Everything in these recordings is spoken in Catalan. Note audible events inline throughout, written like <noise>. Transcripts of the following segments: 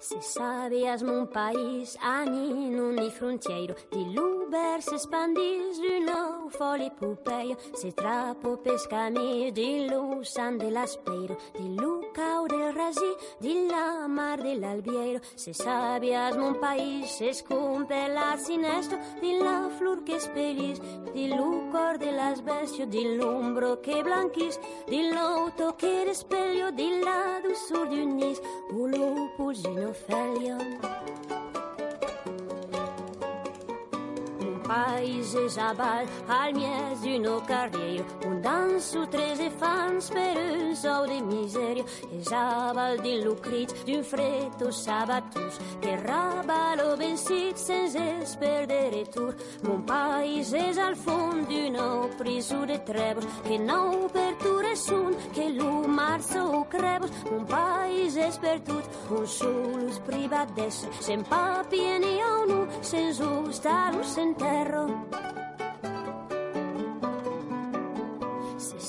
Se sabiasmo un país anin non ni frontièiro Di l'uber s'expandís d'una foli pupeio Se trapo pescamis di l'usan de l'aspeiro Di quasi di la mar dell'albiero se sabbiasmo un paese scompe la sinestra. Di la flor che spelis di lucor de las besio di l'ombro che blanchis di l'auto che despeglio di la dulzur di unis volupus in ofelion paese Jabal, al mies d'uno carriero, un danso trese fans per un sou de miserio, e Jabal din lucrit d'un freddo sabatus, che rabalo bensit sense perdere tur. Mon paese és al fond d'uno prisu de trebos, que nou perture sun, que lu marzo o crebos, mon paese és per tut, un sulus privat d'esse, sen papi ni a unu, sens ustarus en perro.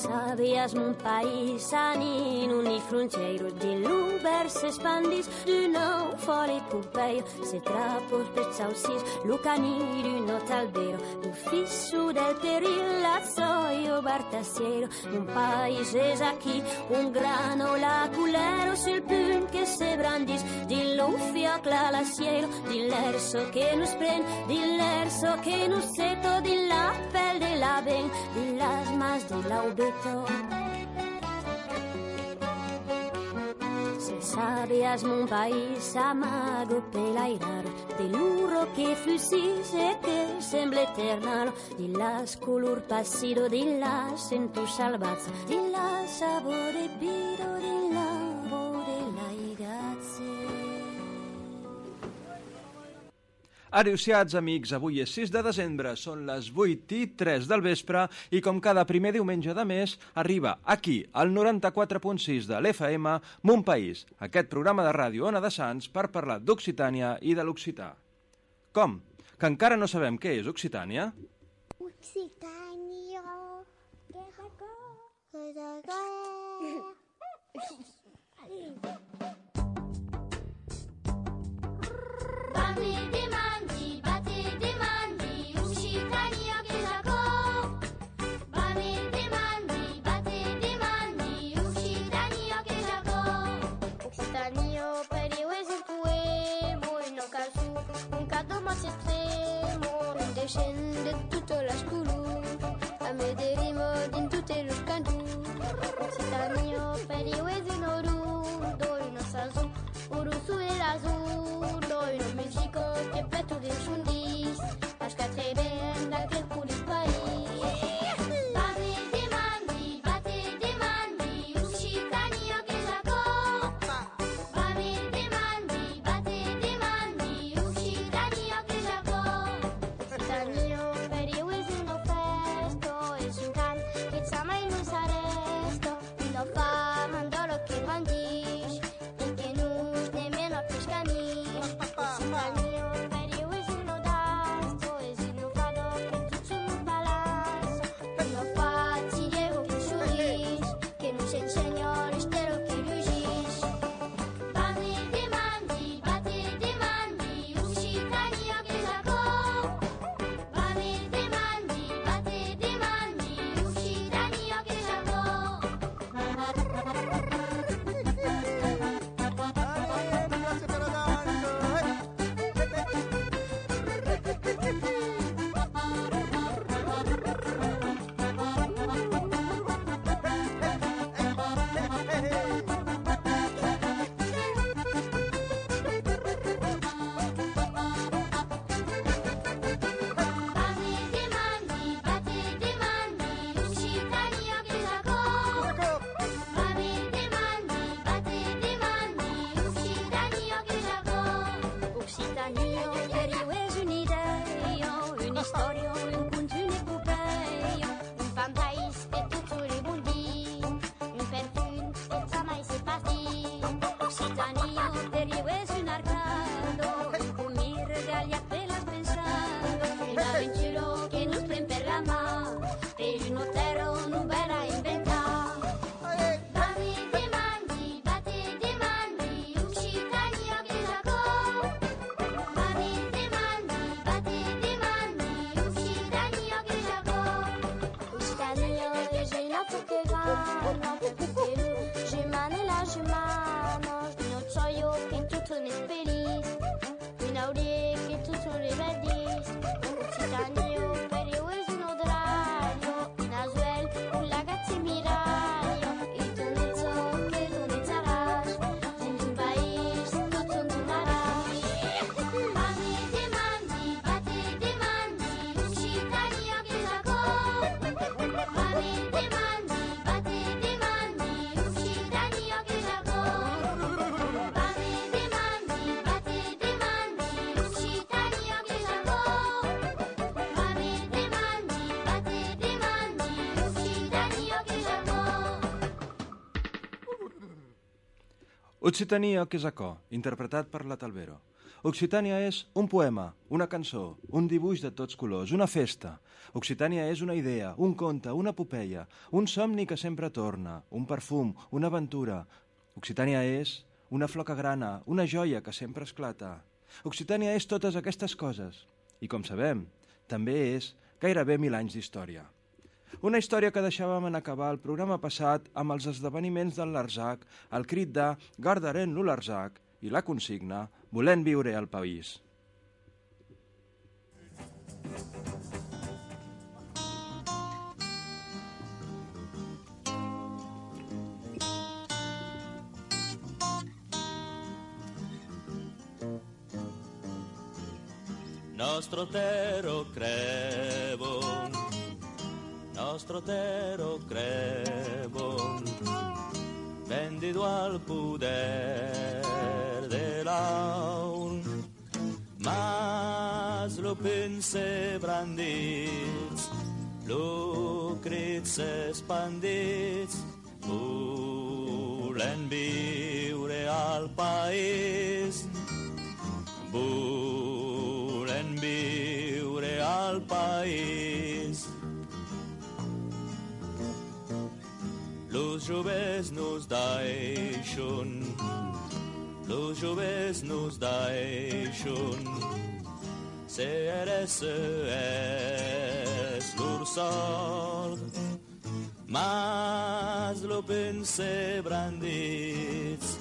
Sabiasmo un país anin, uni frontieiros din l'Uber s'expandis d'un nou foli e Pompeia, se trapos per sausis, l'ucanir un albero, un fisso del peril, l'azzoio bartasiero, un país és aquí, un grano laculero, sul plum que se brandis, din l'ufioc la lasiero, din l'erso que nos pren, din l'erso que nos seto, din la pell de la ben, din las mas de la ube, peito Se sabías mon país amago pelairaro De lurro che fusis e che sembla eternalo Di là scolor passiro, di là sento salvazza Di là sapore biro, di là Areusiats, amics, avui és 6 de desembre, són les 8 i 3 del vespre i com cada primer diumenge de mes arriba aquí, al 94.6 de l'FM, Mon País, aquest programa de ràdio Ona de Sants per parlar d'Occitània i de l'Occità. Com? Que encara no sabem què és Occitània? Occitània, que Fammi <laughs> scende tutto l'ascuro a Medellino in tutte le cantù si cammino per i uesi noru dove non sa su uru su e la su. Dove non mi dico che di sundis asca ben da che Occitania, que és acò, interpretat per la Talvero. Occitània és un poema, una cançó, un dibuix de tots colors, una festa. Occitània és una idea, un conte, una epopeia, un somni que sempre torna, un perfum, una aventura. Occitània és una que grana, una joia que sempre esclata. Occitània és totes aquestes coses. I com sabem, també és gairebé mil anys d'història. Una història que deixàvem en acabar el programa passat amb els esdeveniments del Larzac, el crit de Gardarem lo Larzac i la consigna Volent viure al país. Nostro tero crevo nostro tero crevo, vendido al poder de l'aun, mas lo pense brandits, lo crits expandits, volen viure al país, volen Los joves nos deixen, los joves nos deixen, ser ese és l'ur sort, mas lo pense brandits,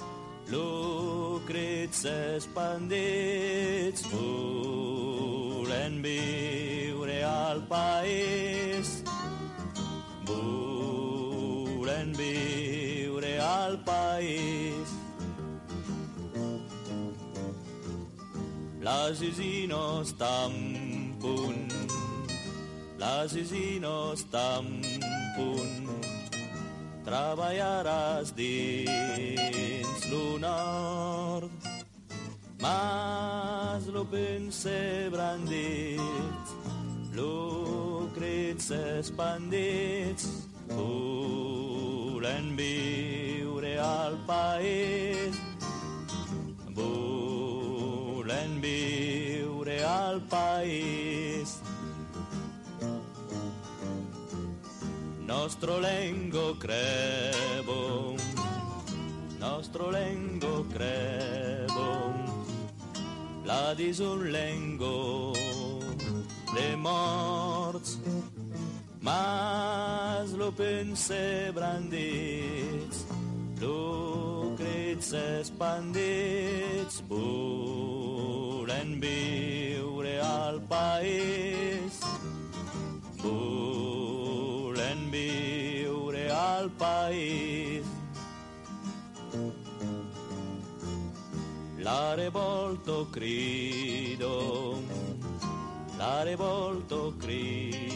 lo crits expandits, volen viure al país, al país. Les isinos tampun, les isinos tampun, treballaràs dins lo nord, mas lo pense brandit, lo crits expandits, volen viure al país, volen viure al país. Nostro lengo crevo, nostro lengo crevo, la dis un lengo de morts, mas lo pense brandits, Lucrezia spandiți, bure în biure al pais. Bure în biure al pais. La revolto crido, la revolto crido.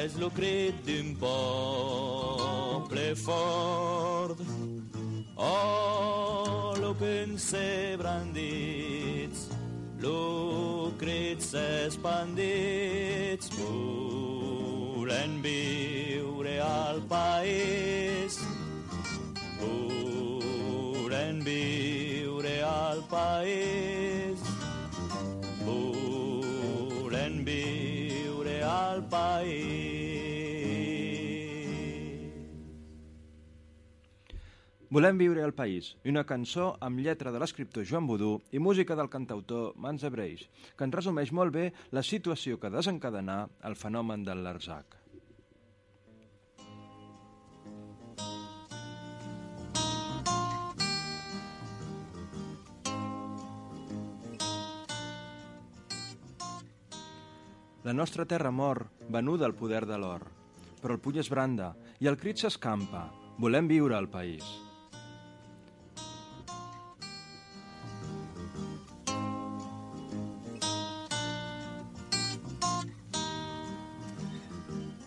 És lo crit d'un poble fort. Oh, lo pense brandits, lo crits expandits, volen viure al país, volen viure al país, Volem viure al país, una cançó amb lletra de l'escriptor Joan Budú i música del cantautor Mans Breix, que en resumeix molt bé la situació que desencadenà el fenomen del Larzac. La nostra terra mor, venuda al poder de l'or, però el puny es branda i el crit s'escampa. Volem viure al país.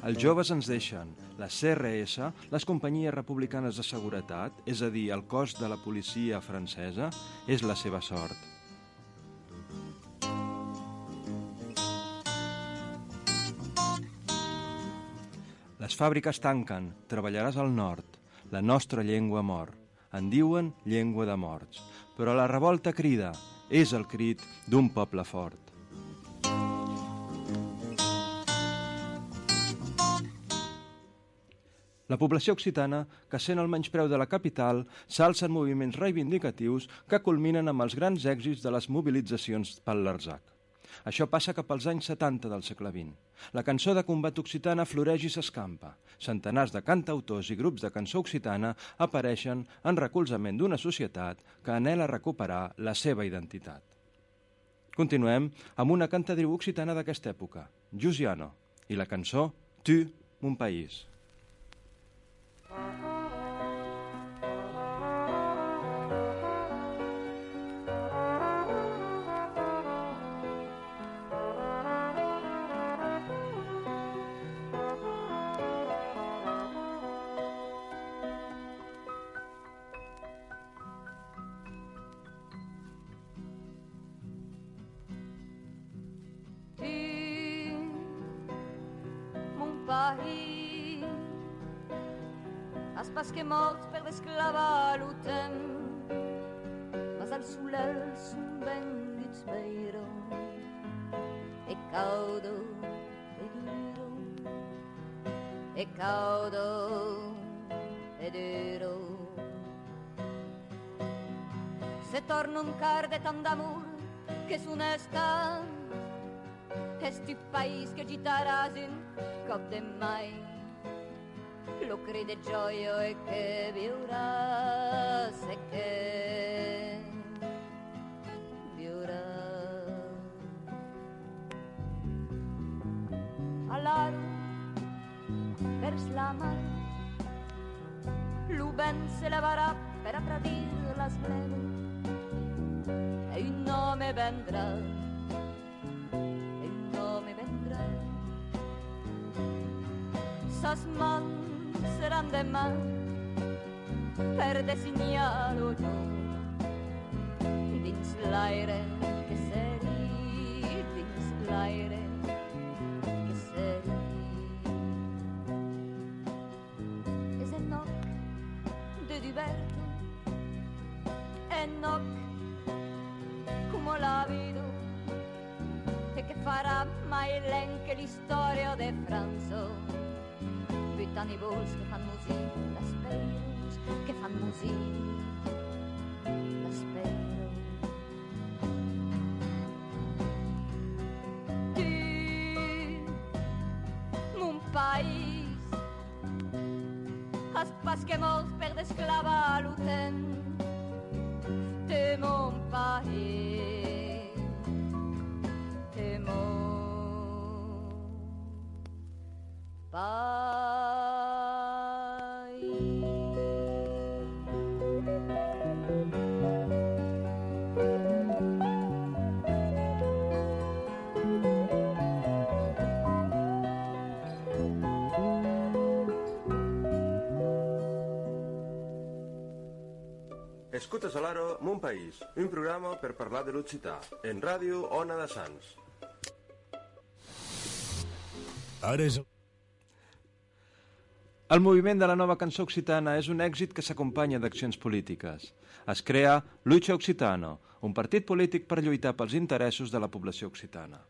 Els joves ens deixen. La CRS, les companyies republicanes de seguretat, és a dir, el cos de la policia francesa, és la seva sort. Les fàbriques tanquen, treballaràs al nord, la nostra llengua mor. en diuen llengua de morts. Però la revolta crida, és el crit d'un poble fort. La població occitana, que sent el menyspreu de la capital, s'alça en moviments reivindicatius que culminen amb els grans èxits de les mobilitzacions pel Larzac. Això passa cap als anys 70 del segle XX. La cançó de combat occitana floreix i s'escampa. Centenars de cantautors i grups de cançó occitana apareixen en recolzament d'una societat que anela recuperar la seva identitat. Continuem amb una cantadriu occitana d'aquesta època, Giusiano, i la cançó Tu, mon país. Pas que morts per l'esclava lutem mas al sulel sun bendits beiro e caudo e duro e caudo e duro se torna un car de tant d'amor que s'unesta esti país que gitaràs in of the mind. Lo crede gioio e che viura se che viura. Alar vers la l'uben se levarà per apradir las bleves e il nome vendrà cosas más serán de más, per designarlo yo, dins l'aire che seri, dins l'aire che seri. Es en noc de diverto, en noc como la vida, e che farà mai l'enche l'istoria de Franzo. Tant i que fan músic les peiros, que fan músic Escoltes a l'Aro, Mon País, un programa per parlar de l'occità, en ràdio Ona de Sants. Ara és... El moviment de la nova cançó occitana és un èxit que s'acompanya d'accions polítiques. Es crea Lucha Occitano, un partit polític per lluitar pels interessos de la població occitana.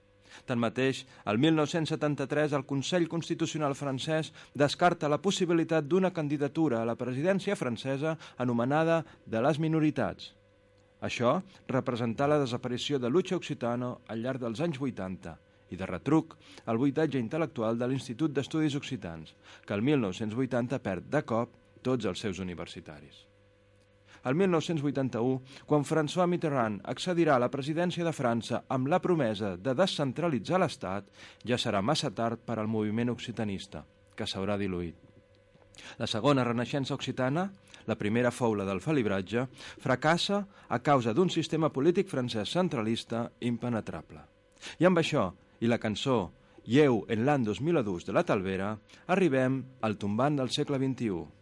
Tanmateix, el 1973 el Consell Constitucional francès descarta la possibilitat d'una candidatura a la presidència francesa anomenada de les minoritats. Això representà la desaparició de Lucha Occitano al llarg dels anys 80 i de retruc el buitatge intel·lectual de l'Institut d'Estudis Occitans, que el 1980 perd de cop tots els seus universitaris el 1981, quan François Mitterrand accedirà a la presidència de França amb la promesa de descentralitzar l'Estat, ja serà massa tard per al moviment occitanista, que s'haurà diluït. La segona renaixença occitana, la primera fou la del falibratge, fracassa a causa d'un sistema polític francès centralista impenetrable. I amb això, i la cançó Lleu en l'any 2002 de la Talvera, arribem al tombant del segle XXI.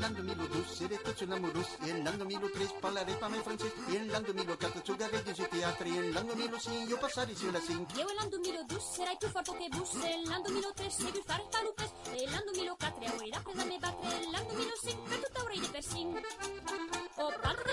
el l'anno 2002 tot un amorós i en l'any 2003 parlaré pa mai francès i en l'any 2004 jugaré dins i teatre i en l'any 2005 jo passaré sur la 5 Io l'any 2002 serai più forte che bus e l'any 2003 segui fare palupes e l'any 2004 avrai presa me battere l'any 2005 per tutta de persing Oh, palpe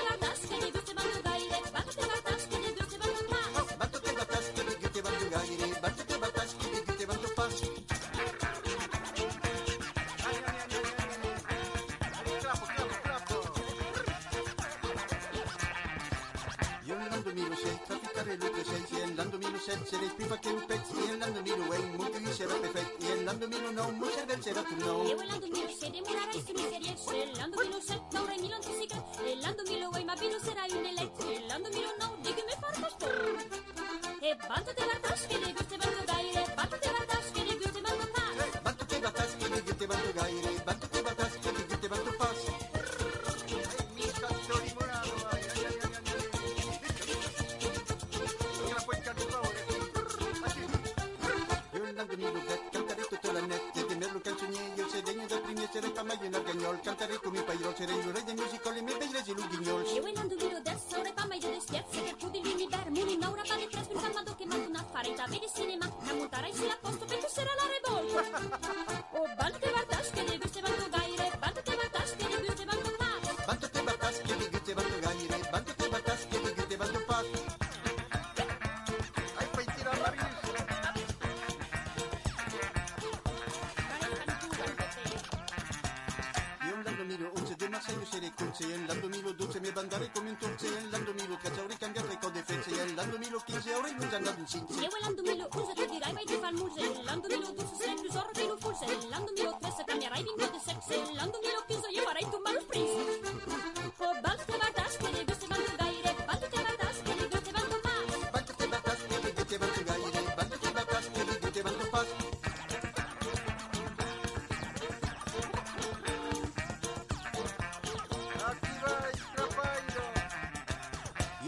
Serespifakkeru pets i en landomiru en mutu i sera perfekt i en landomiru no muter vel sera tu no. Evo landomiru sere murara isu miserie se landomiru set naure milon tusikat e landomiru oi mabiru sera inelek e landomiru no dik da vede sinema, na montara și la postul pentru sera la revolt. O bancă te vartaș, că de se bancă gaire, bancă te vartaș, că de se bancă pas. Bancă te vartaș, că de se bancă gaire, bancă te vartaș, că de se bancă pas. Ai păi tira la mine. Miro 11 de Marseille seré conce, en l'anno 2012 mi bandare come un torce, en l'anno 1014 cambiare code fece, en l'anno 1015 ora in un zanna un cinque. sei il Landon di Rotterdam.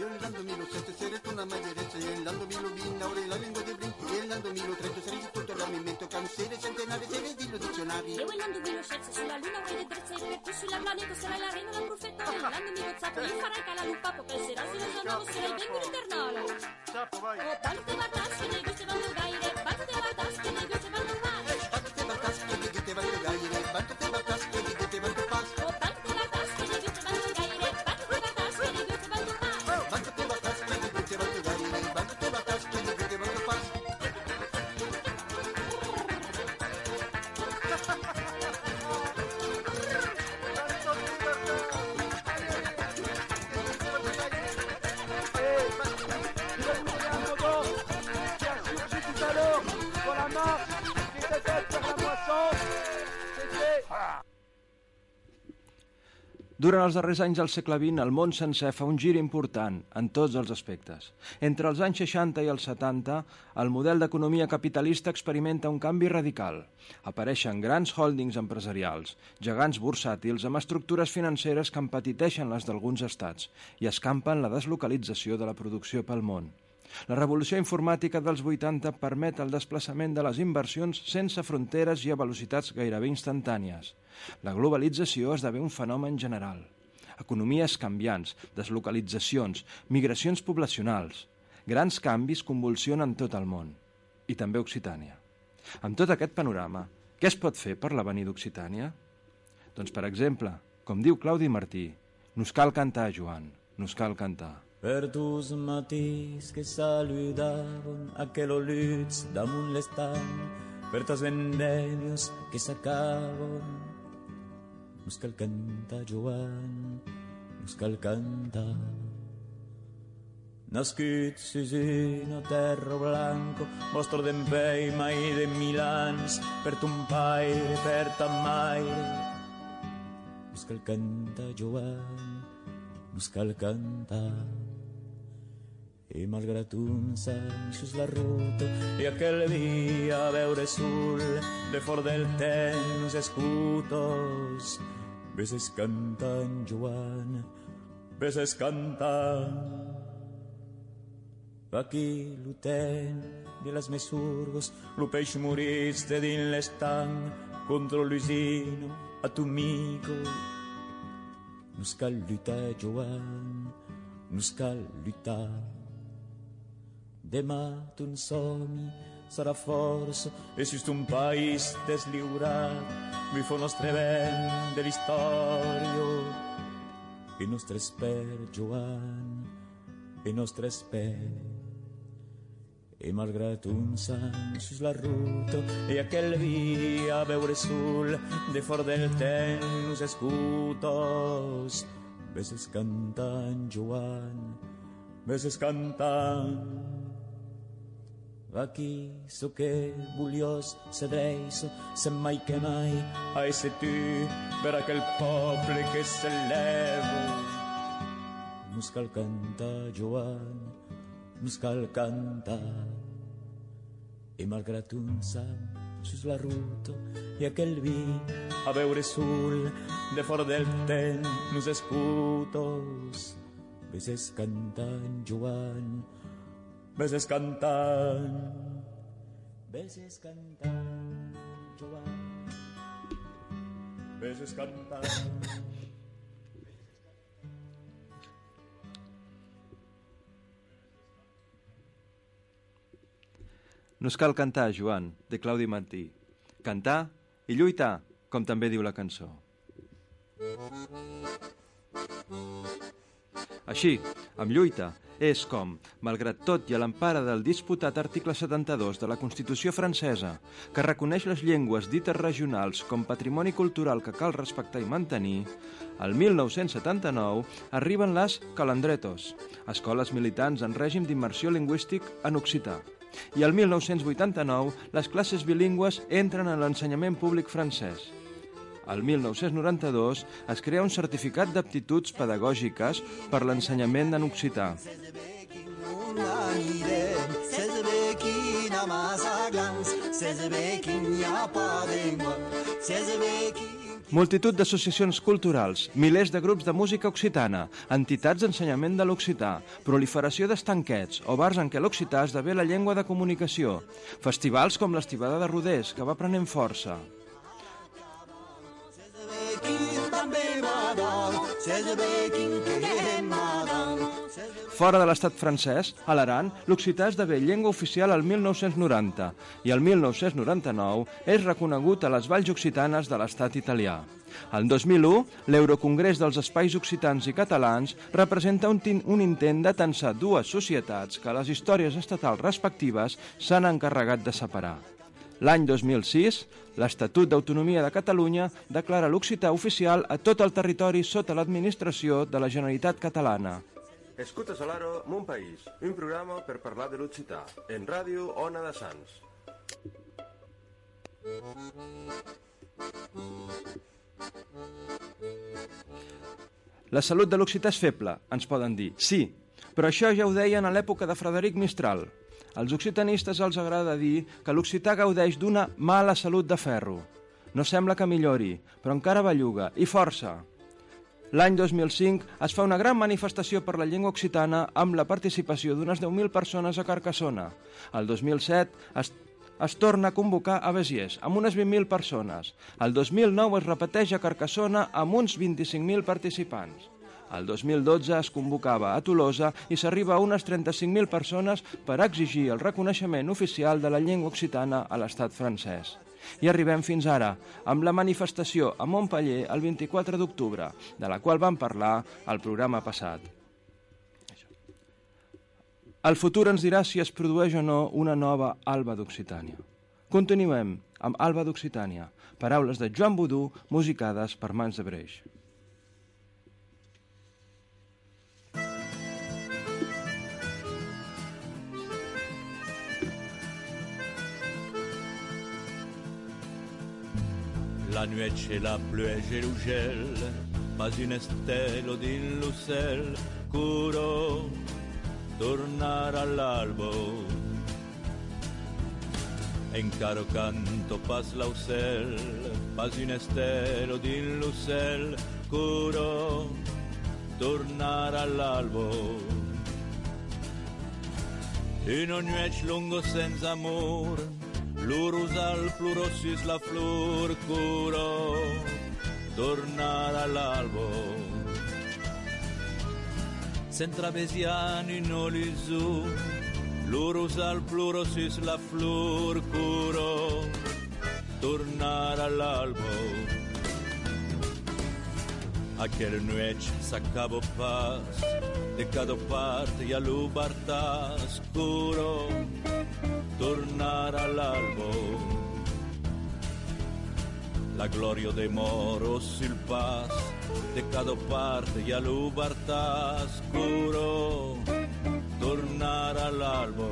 Io Milo, sette sere con la maglia destra, Irlando Milo, vinna ora la lingua dei brin, Irlando Milo, 36 tutto il ramimento, canzere, centenari, sere, dillo dizionari. Io Irlando Milo, sette sulla luna, vuoi le drezze, per tu sulla planeta sarai la reina, la profeta, Irlando Milo, zacco, gli farai cala lupa, poi penserai sulla sua nuova, sarai ben internale. Ciao, vai. O tanto guardarsi, le guste vanno Durant els darrers anys del segle XX, el món sencer fa un gir important en tots els aspectes. Entre els anys 60 i els 70, el model d'economia capitalista experimenta un canvi radical. Apareixen grans holdings empresarials, gegants bursàtils amb estructures financeres que empetiteixen les d'alguns estats i escampen la deslocalització de la producció pel món. La revolució informàtica dels 80 permet el desplaçament de les inversions sense fronteres i a velocitats gairebé instantànies. La globalització esdevé un fenomen general. Economies canviants, deslocalitzacions, migracions poblacionals... Grans canvis convulsionen tot el món, i també Occitània. Amb tot aquest panorama, què es pot fer per l'avenir d'Occitània? Doncs, per exemple, com diu Claudi Martí, nos cal cantar, Joan, nos cal cantar. Per tus matís que saludaven aquel oluts damunt l'estam, per tas vendèmios que s'acaben. Nos cal cantar, Joan, nos cal cantar. Nascut sus una terra blanco, mostro d'empeima i de milans, per ton paire, per ta maire. Nos cal cantar, Joan, nos cal cantar. I malgrat uns anys la ruta i aquell dia a veure sul de fort del temps escutos veses cantant Joan veses cantant. Aquí l'hotel de les mesurgos lo peix moriste din l'estanc contra l'usino Nu skal lytta, Johan, nu skal lytta. De mat un somni sarà forse e si un paese desliurat mi fa nostre ben dell'istorio e nostre sper Joan e nostre sper e malgrat un sus la ruta. E aquel dia veure sul de fora del temps escutos. Veses cantant Joan veses cantant aquí so que buliós se dreis se mai que mai. A ese tu per aquel poble que se leva nos cal cantar Joan muscal canta e malgrat un sancius la ruto e aquel vi a veure de fora del ten nos escutos. Veces cantan Joan veces cantan veces cantan Joan veces cantan. No es cal cantar, Joan, de Claudi Martí. Cantar i lluitar, com també diu la cançó. Així, amb lluita, és com, malgrat tot i a l'empara del disputat article 72 de la Constitució francesa, que reconeix les llengües dites regionals com patrimoni cultural que cal respectar i mantenir, el 1979 arriben les calandretos, escoles militants en règim d'immersió lingüístic en occità i el 1989 les classes bilingües entren en l'ensenyament públic francès. El 1992 es crea un certificat d'aptituds pedagògiques per l'ensenyament en occità. Multitud d'associacions culturals, milers de grups de música occitana, entitats d'ensenyament de l'occità, proliferació d'estanquets o bars en què l'occità esdevé la llengua de comunicació, festivals com l'Estivada de Rodés, que va prenent força. Fora de l'estat francès, a l'Aran, l'occità esdevé llengua oficial al 1990 i el 1999 és reconegut a les valls occitanes de l'estat italià. El 2001, l'Eurocongrés dels Espais Occitans i Catalans representa un, un intent de tensar dues societats que les històries estatals respectives s'han encarregat de separar. L'any 2006, l'Estatut d'Autonomia de Catalunya declara l'occità oficial a tot el territori sota l'administració de la Generalitat Catalana. Escuta Solaro, Mon País, un programa per parlar de l'occità, en ràdio Ona de Sants. La salut de l'occità és feble, ens poden dir. Sí, però això ja ho deien a l'època de Frederic Mistral. Als occitanistes els agrada dir que l'occità gaudeix d'una mala salut de ferro. No sembla que millori, però encara belluga, i força. L'any 2005 es fa una gran manifestació per la llengua occitana amb la participació d'unes 10.000 persones a Carcassona. El 2007 es, es torna a convocar a Besiers amb unes 20.000 persones. El 2009 es repeteix a Carcassona amb uns 25.000 participants. El 2012 es convocava a Tolosa i s'arriba a unes 35.000 persones per exigir el reconeixement oficial de la llengua occitana a l'estat francès. I arribem fins ara, amb la manifestació a Montpellier el 24 d'octubre, de la qual vam parlar al programa passat. El futur ens dirà si es produeix o no una nova Alba d'Occitània. Continuem amb Alba d'Occitània, paraules de Joan Budú musicades per mans de Breix. La nuecela plue Gerugel, ma un estello di Lucel, curo tornare all'albo. En caro canto pas lausel, pas un estello di Lucel, curo tornare all'albo. Una nuece lungo senza amore, Plurusal plurosis la flor curó, tornada all'albo. Centravesiani nolisù, plurusal plurosis la flor curò, tornada all'albo. Aquel noite sacava o paz de cada parte e a lubarta escuro tornar al albo. La gloria de moros y el paz de cada parte y a lubarta escuro tornar al albo.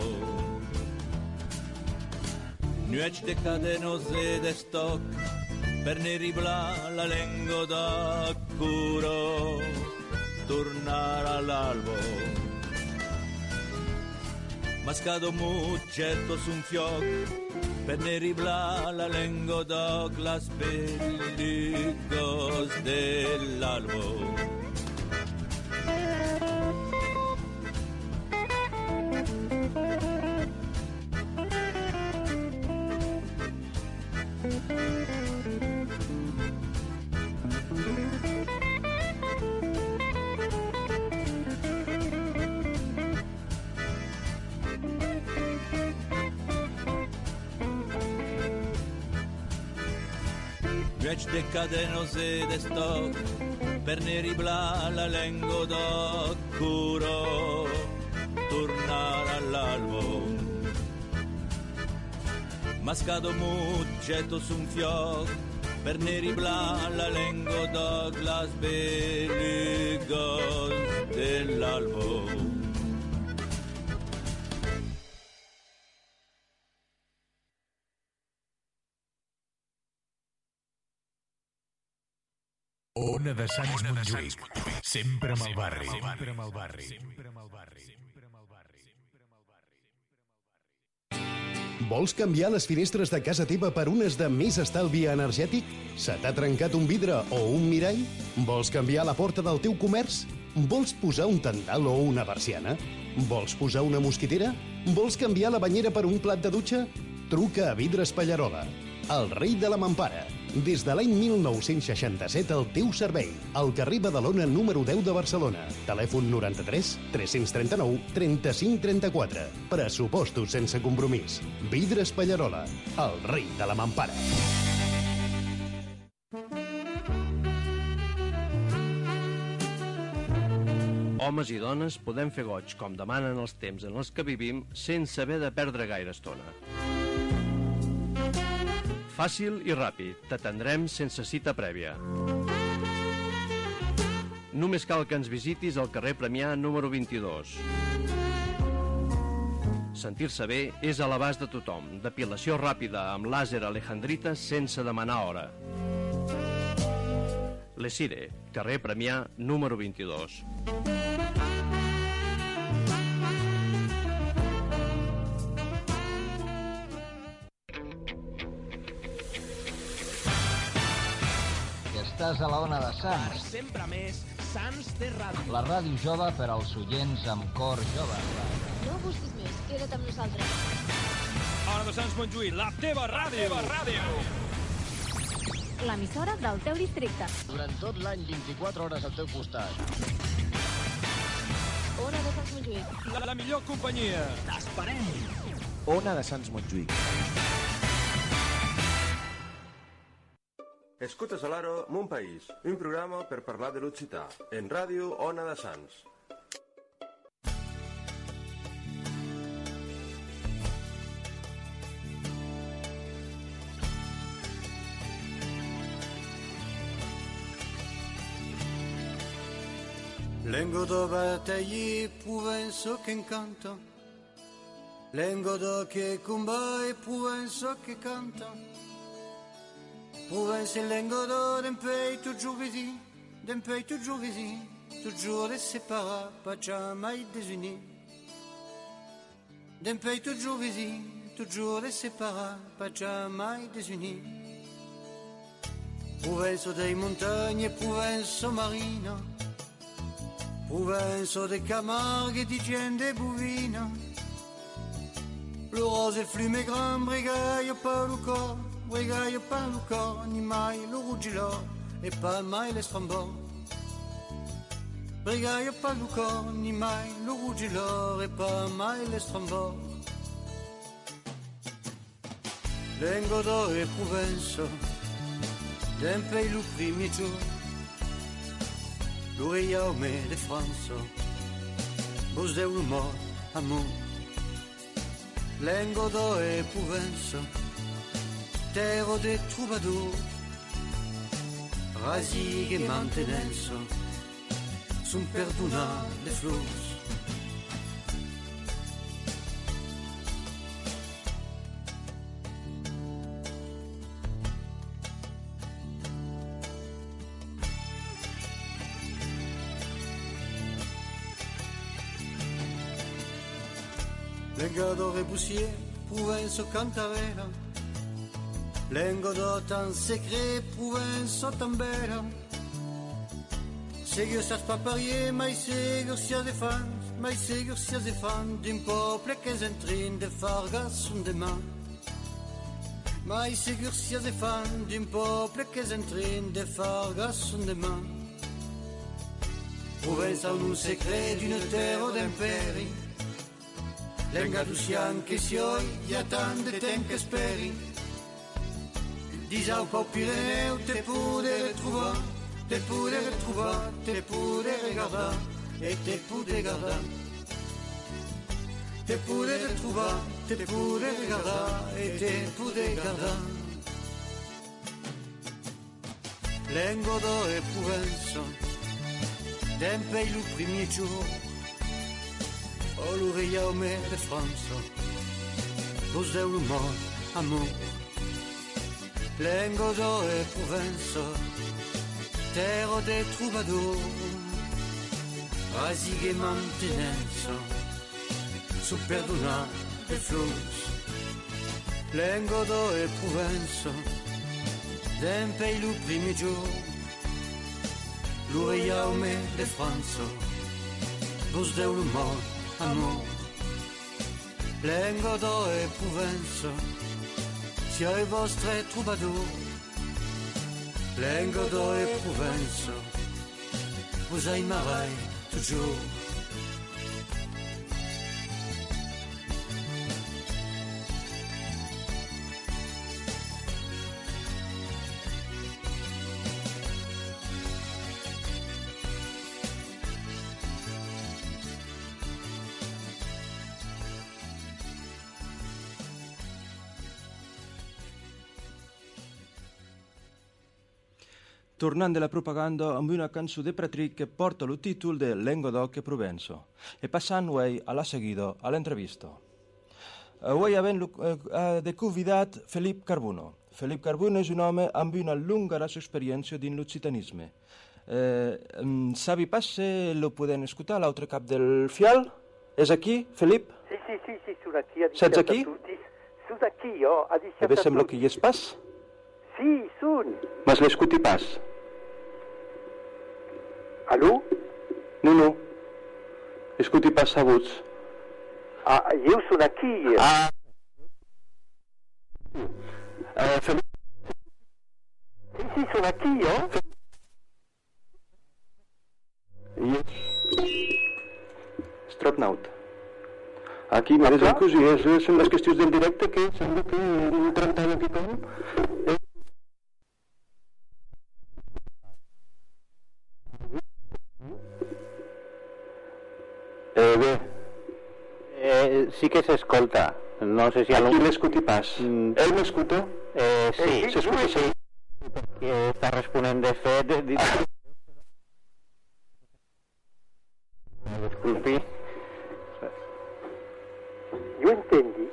De cadenos de estoque per neribla la lengua da curo, tornar all'albo. Mascado mucceto su un fioc, per neribla la lengua da las pellicos dell'albo. decadenos et d'estoc, per neri bla la lengo d'occuro, tornare all'albo. Mascado mut, getto su un fioc, per neri bla la lengo d'oc, las belligos dell'albo. Ona de Sants Montjuïc. Sempre amb el barri. Sempre amb el barri. Sempre amb el barri. Vols canviar les finestres de casa teva per unes de més estalvi energètic? Se t'ha trencat un vidre o un mirall? Vols canviar la porta del teu comerç? Vols posar un tendal o una persiana? Vols posar una mosquitera? Vols canviar la banyera per un plat de dutxa? Truca a Vidres Pallarola, el rei de la mampara. Des de l'any 1967 al teu servei. Al carrer Badalona número 10 de Barcelona. Telèfon 93 339 35 34. Pressupostos sense compromís. Vidres Pallarola, el rei de la mampara. Homes i dones podem fer goig com demanen els temps en els que vivim sense haver de perdre gaire estona. Fàcil i ràpid, t'atendrem sense cita prèvia. Només cal que ens visitis al carrer Premià número 22. Sentir-se bé és a l'abast de tothom. Depilació ràpida amb làser alejandrita sense demanar hora. Lesire, carrer Premià número 22. Estàs a la ona de Sants, Sempre més, Sants té ràdio. la ràdio jove per als oients amb cor jove. No busquis més, queda't amb nosaltres. Ona de Sants Montjuïc, la teva ràdio. La teva ràdio. L'emissora del teu districte. Durant tot l'any, 24 hores al teu costat. Ona de Sants Montjuïc. La, la millor companyia. T'esperem. Ona de Sants Montjuïc. Escuchas al aro Mon País, un programa per parlar de l'Occità, en ràdio Ona de Sants. Lengo do battaglie Provenzo che incanto Lengo do che combai Provenzo che canta lengo do dempei toujours vizi, pays toujours vizi, toujours les sépara, pas jamais désunis. Dempei toujours vizi, toujours les sépara, pas jamais désunis. Province des montagnes, province marine, province des Camargue, d'Igienne, des Bouvines. Le rose et est flumé grand, brigaille, pas le corps. Ouégaille a peint le corps, ni maille le rougilor, et pas maille l'estrambor. Brigaille a peint le corps, ni maille le rougilor, et pas maille l'estrambor. Vengo do e provenzo, d'un pays lo primito, l'oreiaume de Franzo, vos de humor, amor. Vengo do e provenzo, terre de troubadours, rasig e mantenenza, sun perdona de flors. Lengo e Bussier, Provenzo Cantarella, Lengo do tan secret pouen so tan vera. Segui sas paparie mai segui si a defan Mai segui si a defan D'un poble que es entrin de fargas un demà. Mai segui si a defan D'un poble que es entrin de fargas un demà. Pouen sa un secret d'une terre d'imperi Lenga du sian que si oi Ya tan de temps que esperi. Disant qu'au Pyrénées, t'es pour les trouver, t'es pour les trouver, t'es pour les regarder, et t'es pour les garder. T'es pour les trouver, t'es pour les regarder, et t'es pour les garder. Vengo da e Provenza, tempe i primi giorno, o l'oreille au de France, poseu le mort, amour. lingots d'or et province, terre des troubadours, Rasig et Mantinense, sous Perdona et Flous, lingots d'or et province, d'un pays loup primigio, l'Ouriaume de France, vos deulumor, amour, lingots d'or et province, Siete i vostri troubadour. Lengo do e provenzo Vous ai marai toujours. Tornant de la propaganda amb una cançó de Patrick que porta el títol de Lengodoc e Provenço e passant avui a la seguida a l'entrevista. Avui havem eh, de convidat Felip Carbuno. Felip Carbuno és un home amb una lunga experiència dins l'occitanisme. Eh, sabi pas se lo podem escoltar a l'altre cap del fial? És aquí, Felip? Sì, sì, sì, sì, sono aquí. a Saps aquí? Sono aquí, io, a E bé sembla que hi és pas. Sì, sono. Mas l'escuti pas. Allo? No, no. Escuti pas sabuts. Ah, io sono aquí. Ah. Eh, Felip, Sì, sì, sono aquí, io. Stropnaut. Aquí, m'ha dit cosí, és, són les qüestions del directe que sembla que un 30 anys aquí com... Eh? Eh, bé, Eh, sí que s'escolta. No sé si... aquí l'escuti pas. Ell m'escuta? Eh, sí, Eh, s'escuta, sí. que està responent de fet. De, de... Disculpi. Io intendi.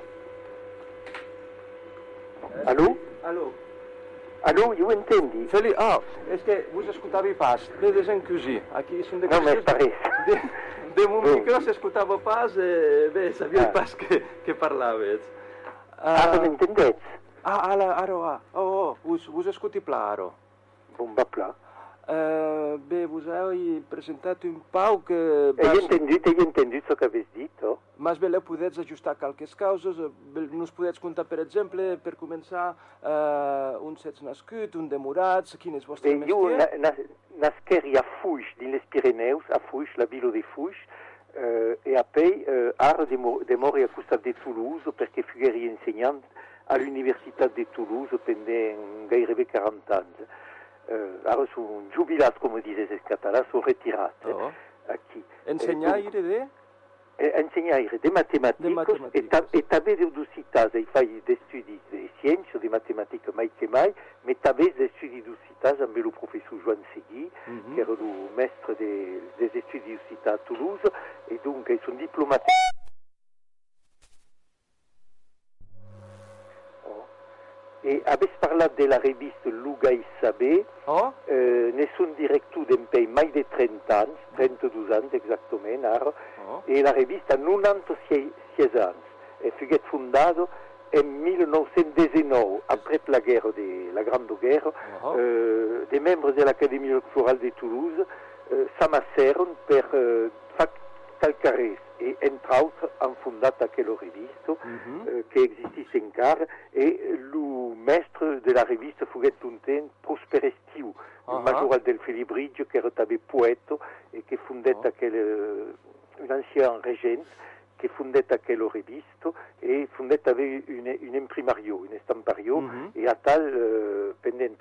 Allo? Allo? Allo, io intendi. Feli, ah, és que vos escoltava pas. Bé, desencusí. Aquí són de No me qüestions- parece. De, de mon Mm. micro s'escoltava pas, eh, bé, sabia Ah. pas que, que parlaves. Ah, non m'entendete? Ah, ara, ara, ah. Oh, oh, us, us escuti pla, ara. Bomba pla. Eh, bé, vos heu presentat un Pau que... He entendut, he entendut el que habéis dit, oh? Mas veleu podets ajustar qualques causes, eh, ve- nos podets contar, per exemple, per començar, eh, on s'ets nascut, on demorats, quin és vostre Bé, jo na, na, nasqueri a Fuix, dins les Pirineus, a Fuix, la vila de Fuix, eh, e apoi eh, ara de, de mori a costat de Toulouse, perquè fugueri ensenyant a l'Universitat de Toulouse pendent gairebé 40 anys. eh, un jubilat, como dices en català, un retirat. Eh? Oh. Aquí. Ensenyaire de? Eh, Ensenyaire de matemàtiques, de matemàtiques. Et, et també d'universitats. Ell fa d'estudis de ciències, de matemàtiques mai que mai, mais també d'estudis d'universitats amb el professor Joan Seguí, mm -hmm. que era el mestre de, des estudis d'universitat a Toulouse, et donc és un diplomat... E avessi parlato della rivista Luga e Sabé, oh? eh, ne sono diretto d'empei mai di 30 anni, 32 anni esattamente, ara, Oh? e la rivista 96 anni. E fu fondato nel 1919, après la guerra, de, la Grande Guerra, Oh. eh, dei membri dell'Accademia Elettorale di Toulouse eh, s'amassarono per fare calcarès e Entraus han fundat aquelo revisto mm -hmm. eh, que existis encar e lo de la revista foguèt un temps Prosperestiu, uh -huh. majoral del Felibridge qu'èra tanben poèto e que fundèt uh oh. -huh. Eh, un ancien regent que fundèt aquelo revisto e fundèt ave une, une imprimario, un estampario mm -hmm. e a tal euh, pendent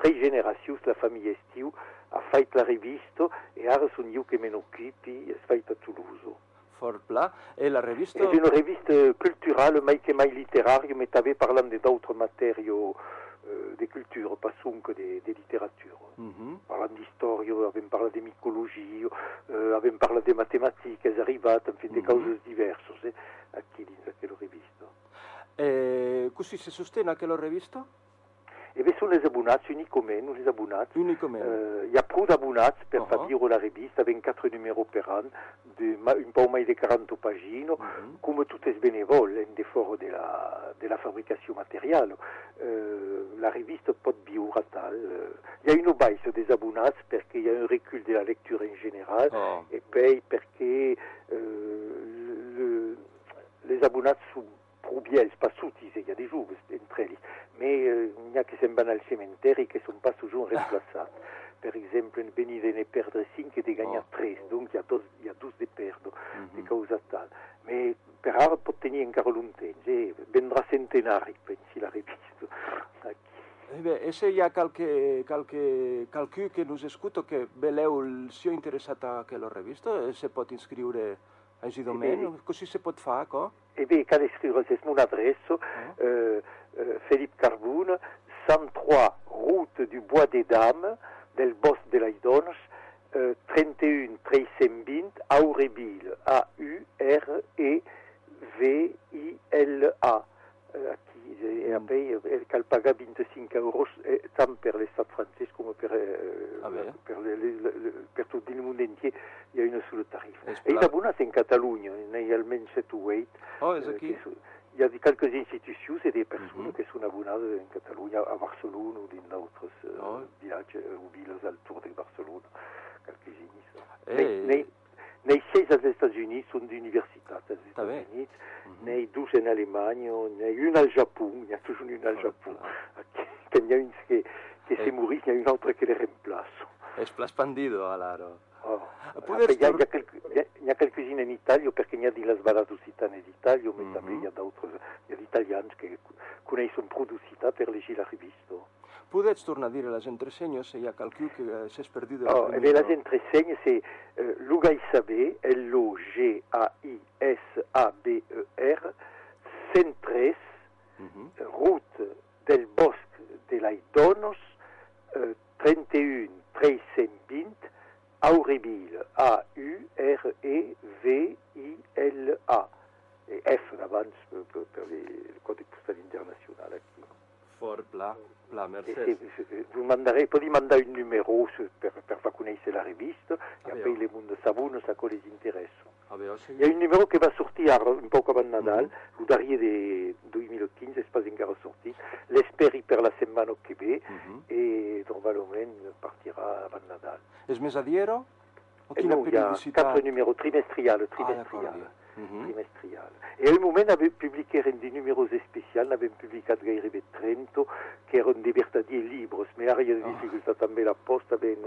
la famille Estiu a fait la revisto e et a son iu que m'en occupi fait à Toulouse. Forpla e la rivista... È una rivista culturale, ma anche mai letteraria, ma stava parlando di altre materie euh, de pas que des, des littératures. Mm -hmm. Parlant d'histoire, avem parlat de micologie, euh, avem parlat de mathématiques, elles arrivats, en fait, des mm -hmm. causes diverses, eh, a qui dins aquella rivista. Eh, così si sostiene aquella rivista? Eh et bien, sont les abonnats, uniquement, nous les abonnats. Uniquement. Euh, Il y a plus d'abonnats, per uh -huh. pas dire la revista, 24 numéros per an, de, ma, un peu moins de 40 pagines, comme tout est bénévole, un effort de la, fabrication matérielle. Euh, la revista peut vivre à Il y a une baisse des abonnats, parce qu'il y a un recul de la lecture en général, oh. et puis parce que euh, les abonnats sont prou biels, pas sutis, il y a des jours entre ells, mais euh, il y a qui se'n van al cementeri que sont pas toujours remplaçats. <laughs> Per exemple, en venir de ne perdre 5 e de gagnar 3, donc il y a 12, il y a 12 de de causa tal. Mais per ara pot tenir encara long temps, eh? vendrà centenari, pensi la revista. Eh bé, e se hi ha qualche, qualche, qualcú que nos escuta que veleu el sia interessat a aquella revista, eh, se pot inscriure Esidomeno, vedi, così si può fare, co? E beh, cade scrivere se non adresso, oh. eh, eh, Philippe Carbun, 103 route du Bois des Dames, del Bos de la Idonge, 31 320 Aurebil, A-U-R-E-V-I-L-A e, mm. apoi cal paga 25 euros tant per l'estat francès com per, eh, ah le, le, le, il món entier hi ha una sola tarifa. E és eh, e abonat en Catalunya, n'hi ha almenys 7 o 8. Il y a quelques institutions et des personnes mm -hmm. qui sont abonnées en Catalogne, à Barcelone ou dans d'autres eh, oh. villages ou villes autour de Barcelone, quelques-unes nei sei Etats-Unis sunt università als Estats ah, Units, mm-hmm. douze en Alemagna, nei un al Japon, il y a toujours une al ah, Japon. que ah. ah, eh. se morís y a une autre que le remplaço. Es expandido a l'aro. Oh. Eh, Poder... Hi, ha, hi, ha quel... hi ha quelcosina en Itàlia perquè n'hi ha di les baradocitats en Itàlia, mm mhm. -hmm. també hi ha d'altres, hi ha d'italians que coneixen productivitat per llegir la revista. Pots tornar a dir les entresenyes? Hi ha qualcú que eh, s'és perdut de la oh, primera. Eh les entresenyes és eh, l'UGAISAB, L-O-G-A-I-S-A-B-E-R, centres, mm -hmm. route del bosc de l'Aidonos, eh, 31 320, Aurebil, A-U-R-E-V-I-L-A. E F d'avance per, per, per le codi postali internazionali. Hein. Vous manderez, un numéro su, per, per la rivista ah, le Il y a un numéro qui va sortir un poco avant Nadal, mm-hmm. de 2015, è pas ancora sorti, per la semaine a Québec mm-hmm. e normalmente partirà avant Nadal. Es mesadiero? O chi 4 numeri mm-hmm. trimestriale. E a ah. ben, ben un moment publiquèren de numéros especial, n'avem publicat gaire de Trento, qu'èron de vertadier libres, mais a rien de dificultat també la posta ben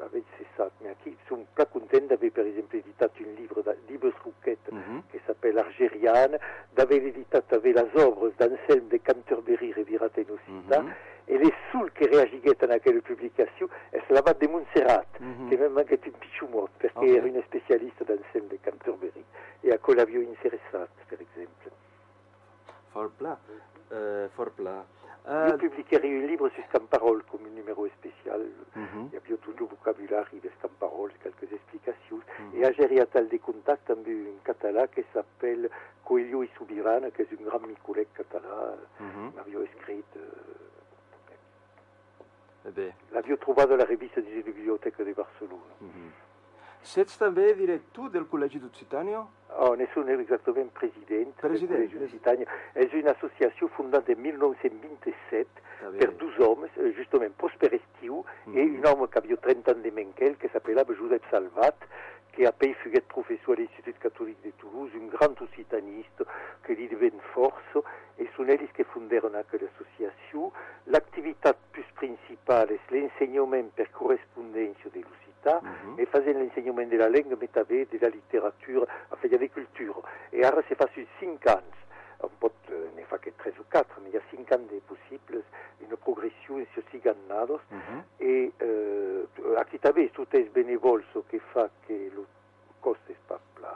avec ces sacs. Mais qui sont pas contents d'avoir, par exemple, édité un livre d'Ibes Rouquette qui mhm. s'appelle Argériane, d'avoir édité avec les œuvres d'Anselme de Canterbury, Revirate Nocita, mm-hmm ele sul che reagighetta a quelle publicazion es la bat de Montserrat, mm -hmm. che même manquait un pichumot, perché ah, okay. era una specialista d'ensem de Canterbury e a quella l'avio interessat, per exemple. For pla. Uh, for pla. Uh, Io pubblicherei un libro su Scamparol come un numero speciale, mm -hmm. e abbia tutto il vocabolario di Scamparol, qualche esplicazioni, mm -hmm. e agerei a tal contatto un català che si appella Coelho i Subirana, che è un gran micolet català, mm -hmm. Euh, eh beh. La vi ho trovato la rivista di biblioteca di Barcellona. Mm-hmm. C'est també director del Col·legi d'Occitània? Oh, ne sono exactament president, president del Col·legi d'Occitània. És una associació fundada en 1927 ah, per dos homes, eh, justament Prosper Estiu mm -hmm. i un home que havia 30 anys de menquel, que s'apellava Josep Salvat, qui après fut professeur à l'Institut catholique de Toulouse, un grand occitaniste, que li devait force, et sont ells qui fondèrent aquella associació. L'activitat plus principale és l'ensenyament per correspondència de l'occità, e faisant l'ensenyament de la langue, mais de la littérature, enfin, de la culture. Et ara se fa sur 5 anys. Pot, euh, ne fa que 3 ou 4, mais il y a 5 ans de possibles, une progressió en ces 5 annados, e euh, aquí també tot és benevols que fa que el cost és pas pla,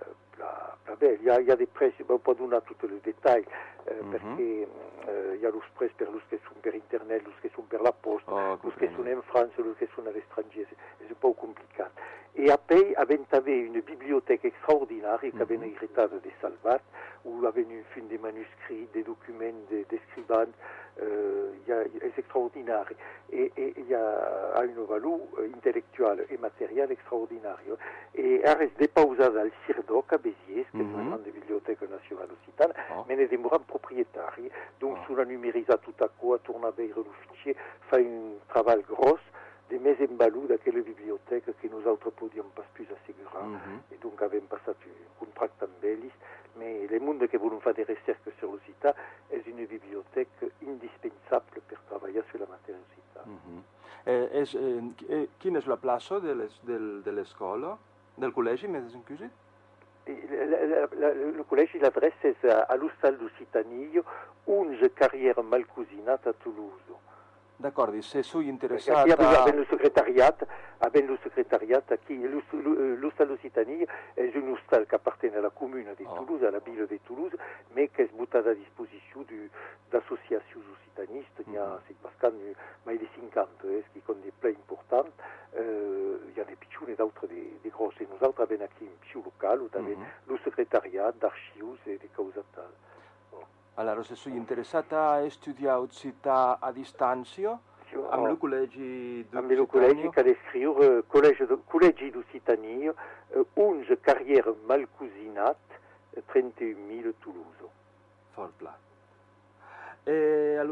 eh, pla, pla bé. Hi ha, hi ha des preus, on pot donar tots els detalls, eh, perquè eh, hi ha els preus per els que són per internet, els que són per la posta, Oh, els que són en França, els que són a l'estranger, és, un poc complicat. E a Pei, avent avè una bibliothèque extraordinaria mm -hmm. qu'avent heritata mhm. de Salvat, où avent un fin de manuscrits, des documents, des, des scribans, euh, és extraordinari. E, e y a, a un valor euh, intellectual e material extraordinario. E ares depausada al Cirdoc a Béziers, que mm -hmm. grande bibliothèque nationale occitane, oh. mais ne demorat proprietari. Donc, oh. sous la numérisat tout à coup, a tourna veire lo fichier, fa un travail gros, de més en valor d'aquella biblioteca que nosaltres podíem pas plus assegurar. Mhm. Et donc avem passat un contracte amb ells, mais le monde que volem fer de recerca sur l'occità és una biblioteca indispensable per treballar sur la matèria occità. Eh, és, eh, eh, quina és la plaça de les- del- de l'escola? Del col·legi, més inclusit? La- la- la- la- le col·legi l'adresse a, a l'Hostal d'Occitanie, 11 carrière Malcosinat a Toulouse. D'acordi, se sui interessat... Aquí a... avem el secretariat, avem el secretariat aquí, euh, l'Hostal Occitanie un hostal que pertany a la commune de ah. Toulouse, oh. a la ville de Toulouse, mais que és votat a disposició d'associacions occitanistes, n'hi ha, mm. c'est parce qu'il 50, eh, qui com des plats importants, eh, hi ha de pitjors i d'altres de, de grosses. I nosaltres avem aquí un pitjor local, on avem mhm. mm -hmm. el secretariat d'arxius i de causes. Si sou interessat a estudiar occità a distància, amb el col·legi Amb el col·legi que ha d'escriure eh, Col·legi Col·legi d'Occitanie, eh, 11 carrière Malcosinat, eh, 31.000 Toulouse. Fort pla. Eh,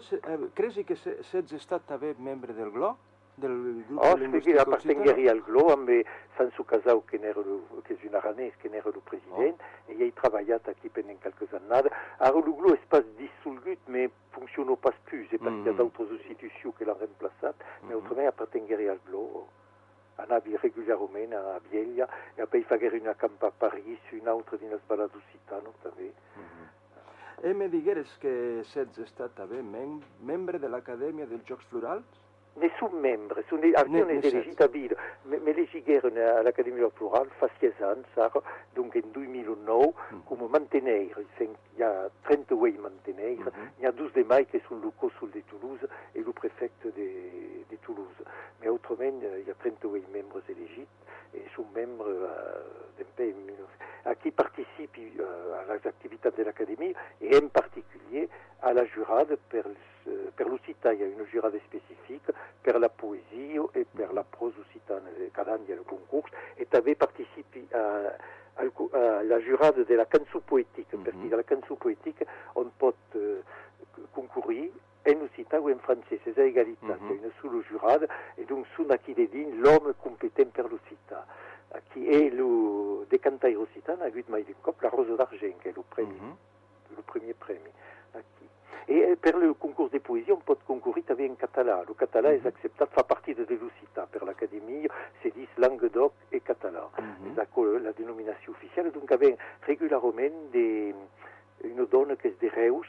se, eh, che se, sets estat també membre del GLO? del gruppo Ospiti oh, appartengheri al GLO, amb eh, Sansu Casau, un il oh. e io ho lavorato qui per il GLO eh, è stato mm. ma altrimenti appartengheri al GLO. Régulièrement à Biella, et une camp à Paris, une autre dans les balades citano, també. Mm -hmm. E que sets estat membre de l'Acadèmia dels Jocs Florals? nessun membro, su ne, azione ne, elegitabile, me, me elegirono all'Accademia Plural, fa 6 anni, dunque in 2009, mm. come mantenere Mhm. Euh, il y a 30 mantenir, il y a 12 de mai qui sont locaux sur de Toulouse et le préfet de, Toulouse. Mais autrement, il y a 30 membres élégis et sont membres d'un pays à qui participent euh, à l'activité de l'Académie et en particulier à la jurade per, euh, per. Il y a une jurade spécifique per la poésie et per la prose occitane. Il y a le concours et tu participé à alla giurata euh, la canzone poétique. mm-hmm. perché la canzone poétique, on peut euh, concourir en occitane ou en français, c'est à égalité, mhm. c'est une seule jurade, et donc son qui dédigne l'homme compétent pour l'occitan, euh, qui est le décantaire occitan, la Rose d'Argent, qui est le, premier, mm-hmm. le premier. Et per le concours de poésie, on peut concourir avec en catalan. Le catalan est accepté, fa partie de l'Occità. Per l'Académie, c'est dit Languedoc et catalan. C'est la, la dénomination officielle. Donc, avec régulièrement des, une dona que és de Reus,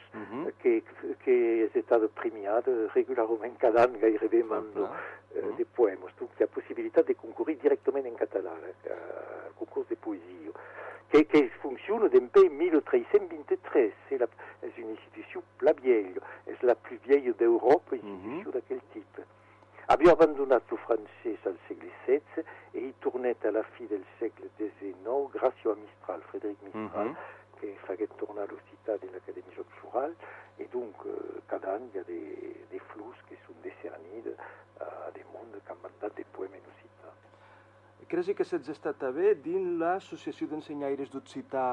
que, que és estat premiada regularment cada any gairebé amb eh, de poemes. Donc, il y a possibilitat de concourir directament en català eh, concours de poésie, che, che funzionano d'un 1323. C'est une institution la vieille, c'est la plus vieille d'Europe, mhm. institution de quel type. Abbiamo abbandonato francese al secolo XVII e i tornati alla fine del secolo XIX grazie a Mistral, Frédéric Mistral, mm -hmm. che fa che torna all'Occità dell'Accademia Culturale e dunque eh, cada anno hi ha dei, dei flus che sono decerniti a dei mondi che hanno mandato dei poemi in Creus que s'ha estat bé dins l'Associació d'Ensenyaires d'Occità?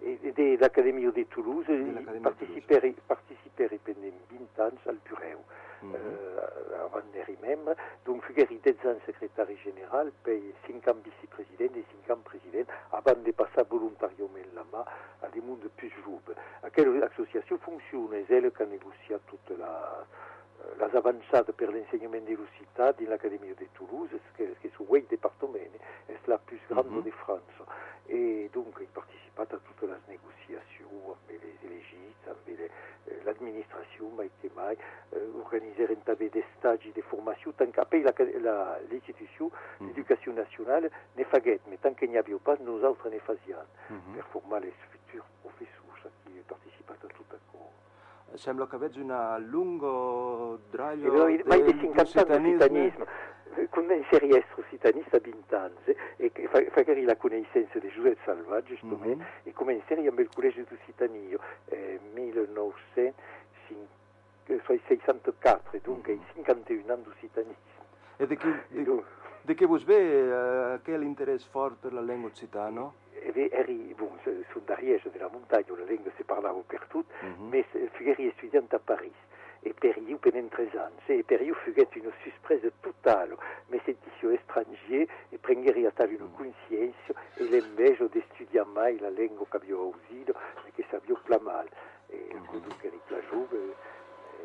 De l'Académie de Toulouse, de participèrent, participèrent pendant 20 anys al Bureu. Mm -hmm. uh, avant d'être membre, donc figueri 10 ans secretari general, poi 5 ans vicepresident et 5 ans president, avant de passar voluntàriament la mà a des mondes plus jove. Aquella associació funciona, és ella que ha negociat tota la, eh, les avanzate pour l'enseignement de l'UCITA din l'Académie de Toulouse, che è su quei departamenti, è la più grande mm -hmm. di Francia. E dunque ho partecipato a tutte le negoziazioni, avec les élégites, avec eh, l'administration, mai che mai, eh, organizzare anche dei stagi di formazione, tant qu'après l'istitution, mm -hmm. l'éducation nationale ne faguette, mais tant qu'il n'y avait pas, nous autres ne faisions, mm -hmm. pour former les futurs professeurs. sembra che avete un lungo draglio no, del ma lusitanismo. Convense riestro sitanista bintanze e fa fare la conoscenza di Giuseppe Salvaggio mm-hmm. e serie a il collegio di Sitanio eh, 1964, dunque mm-hmm. 51 anni di titanismo E di chi, di... De che vous euh, eh, quel intérêt fort pour la langue occitane eh Eri, bon, sont d'Ariège, de la montagne, où la langue se parlava per tout, mhm. mais fugari étudiante à Paris. Et Périou pendant 13 ans. Et Périou fugait une surprise totale, mais sentissio étranger et prenderi à tal une mhm. conscience et l'embêche d'étudier mai la langue qu'avio ausile et que savio pla mal. Et donc, elle est la joue,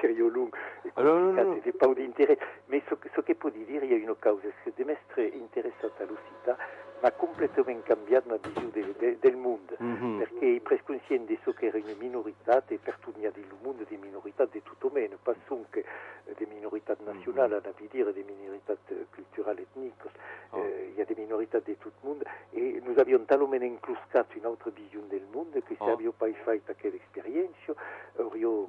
essere io lungo e allora, no, no, no. pas d'interesse ma ce, so che può dire mhm. è una causa che deve essere interessata alla città ma completamente cambiata la visione del, del, del mondo mm-hmm. perché i presconscienti so che era una minorità e per tutti nel mondo di minorità di tutto meno non solo di minorità nazionale mm-hmm. da dire di minorità culturali etniche oh. eh, hi ha di minorità di tutto il mondo e noi abbiamo talmente incluscato un'altra visione del mondo che se oh. abbiamo poi fatto quell'esperienza avremmo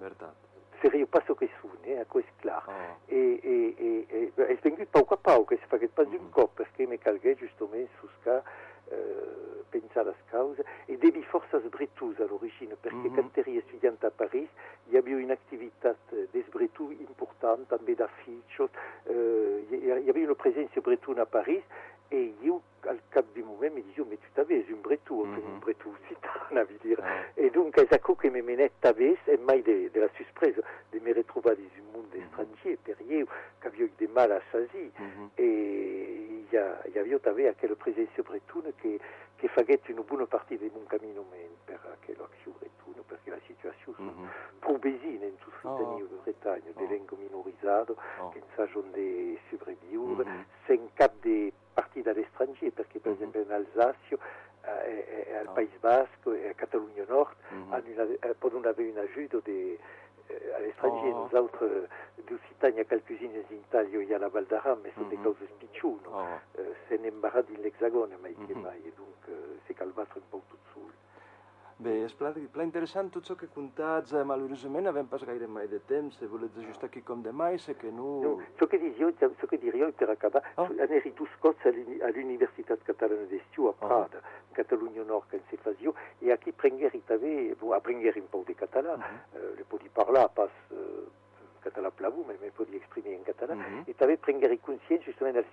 sarei passo che sune, a questo clar. Ah. E, e, e, e, e spengut pau a pau, che si fa pas mm. un cop, perché me calguè justament sus ca eh, pensar las cause, e devi forças bretus a l'origine, perché mm. quand eri estudiant a Paris, hi havia una activitat des bretus important, també d'affichos, eh, hi havia una presència bretuna a Paris, e io al cap di moment me diu oh, mais tu t'avais un bretou un bretou citana vi dire. E donc zacco che me menet t'avais e mai de, de la surpresa de me retrovar dans un monde estranger mhm. perier qu'avio de mal à sasi mhm. e y avio t'avais a quelle presenzio bretune che che faguette une bonne partie de mon camino men per aquel accio bretou la situazione mm-hmm. provvesina in tutto il oh. del Bretagna, oh. dell'elenco minorizzato, oh. che sa giornale sopravviure, mm-hmm. sen cap de partiti dall'estrangere, perché per mm-hmm. esempio in Alsazio e, eh, e, al oh. Paese Basco e a Catalogna Nord mm-hmm. Eh, possono avere un aiuto de, eh, all'estrangere, oh. nosaltres eh, d'Occitania, Calcusines, in Italia e alla Val d'Aran, ma sono mm-hmm. dei cause spicciuno, oh. eh, se ne imbarra dell'Hexagone, ma mm-hmm. che mai, e dunque eh, si un po' tutto sul. Bé, és pla, pla interessant tot el que contats, eh, malauradament avem pas gaire mai de temps, se volets ajustar aquí com demà i sé que no... No, que dis jo, que diria per acabar, oh. aneri tu scots a l'Universitat Catalana d'Estiu a Prada, oh. Catalunya Nord, que se fazio, e aquí prengueri també, bon, aprengueri un poc de català, uh -huh. uh, le podi parlar pas uh, català plavou, mais me podi exprimer en català, uh -huh. e també prengueri consciència justament de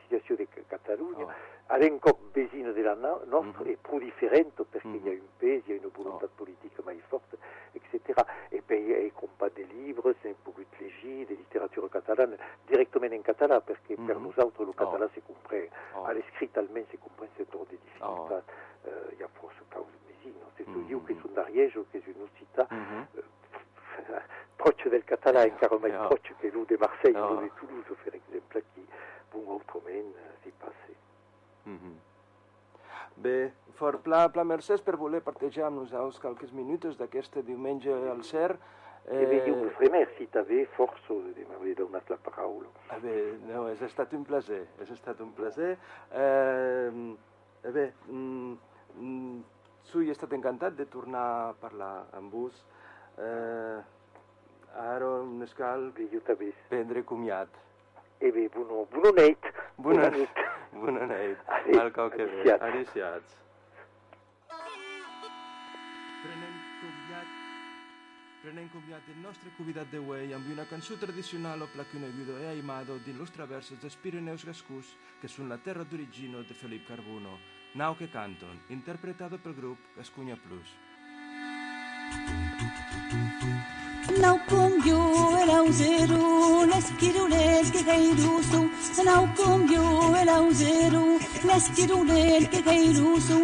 O de Toulouse, per exemple, qui, bon, autrament, uh, s'hi passe. Mm -hmm. Bé, fort pla, pla Mercès per voler partejar amb nosaltres qualques minuts d'aquest diumenge al CER. Eh... bé, jo us remerci també força de m'haver donat la paraula. Eh bé, no, és estat un plaer, és estat un plaer. Eh, eh bé, mm, mm, he estat encantat de tornar a parlar amb vos. Eh, ara només cal jo també. prendre comiat. Eh bé, bona, bona nit. Bona, bona nit. Bona nit. Al cau que ve. Prenem comiat, prenem comiat del nostre convidat d'avui amb una cançó tradicional o placonegudo e aimado dins los traversos dels Pirineus Gascús, que són la terra d'origino de Felip Carbuno, Nau que canton, interpretado pel grup Gascunya Plus. Nau naukum yo el ausero les quiero les que gairuso naukum yo el ausero les quiero les que gairuso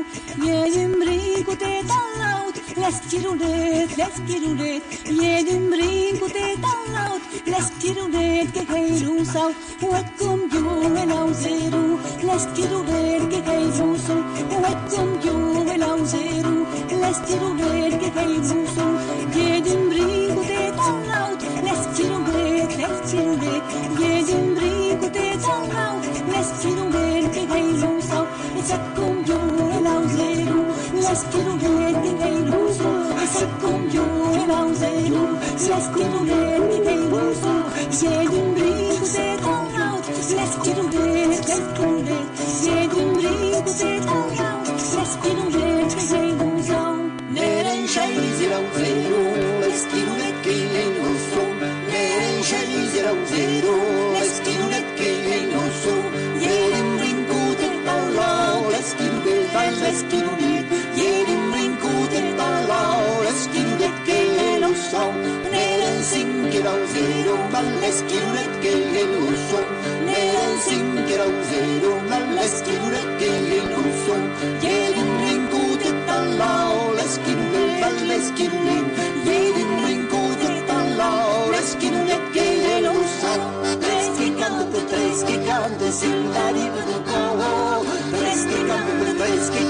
yedim brinco te talaut les quiero les les quiero les yedim brinco te talaut les quiero les que gairuso wakum yo el ausero les quiero les que gairuso wakum yo el ausero les quiero les que gairuso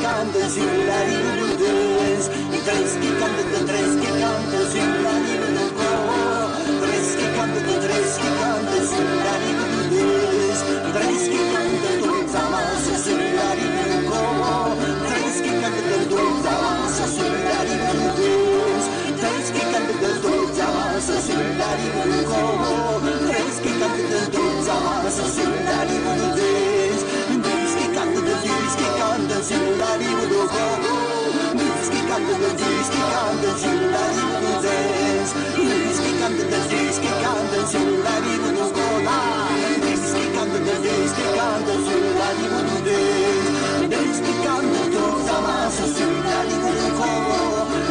kanto zilari buruz Treski kanto treski kanto zilari buruko Treski kanto treski kanto zilari buruz Treski kanto tuntzamaz zilari buruko Treski kanto tuntzamaz zilari buruz Treski kanto tuntzamaz zilari buruko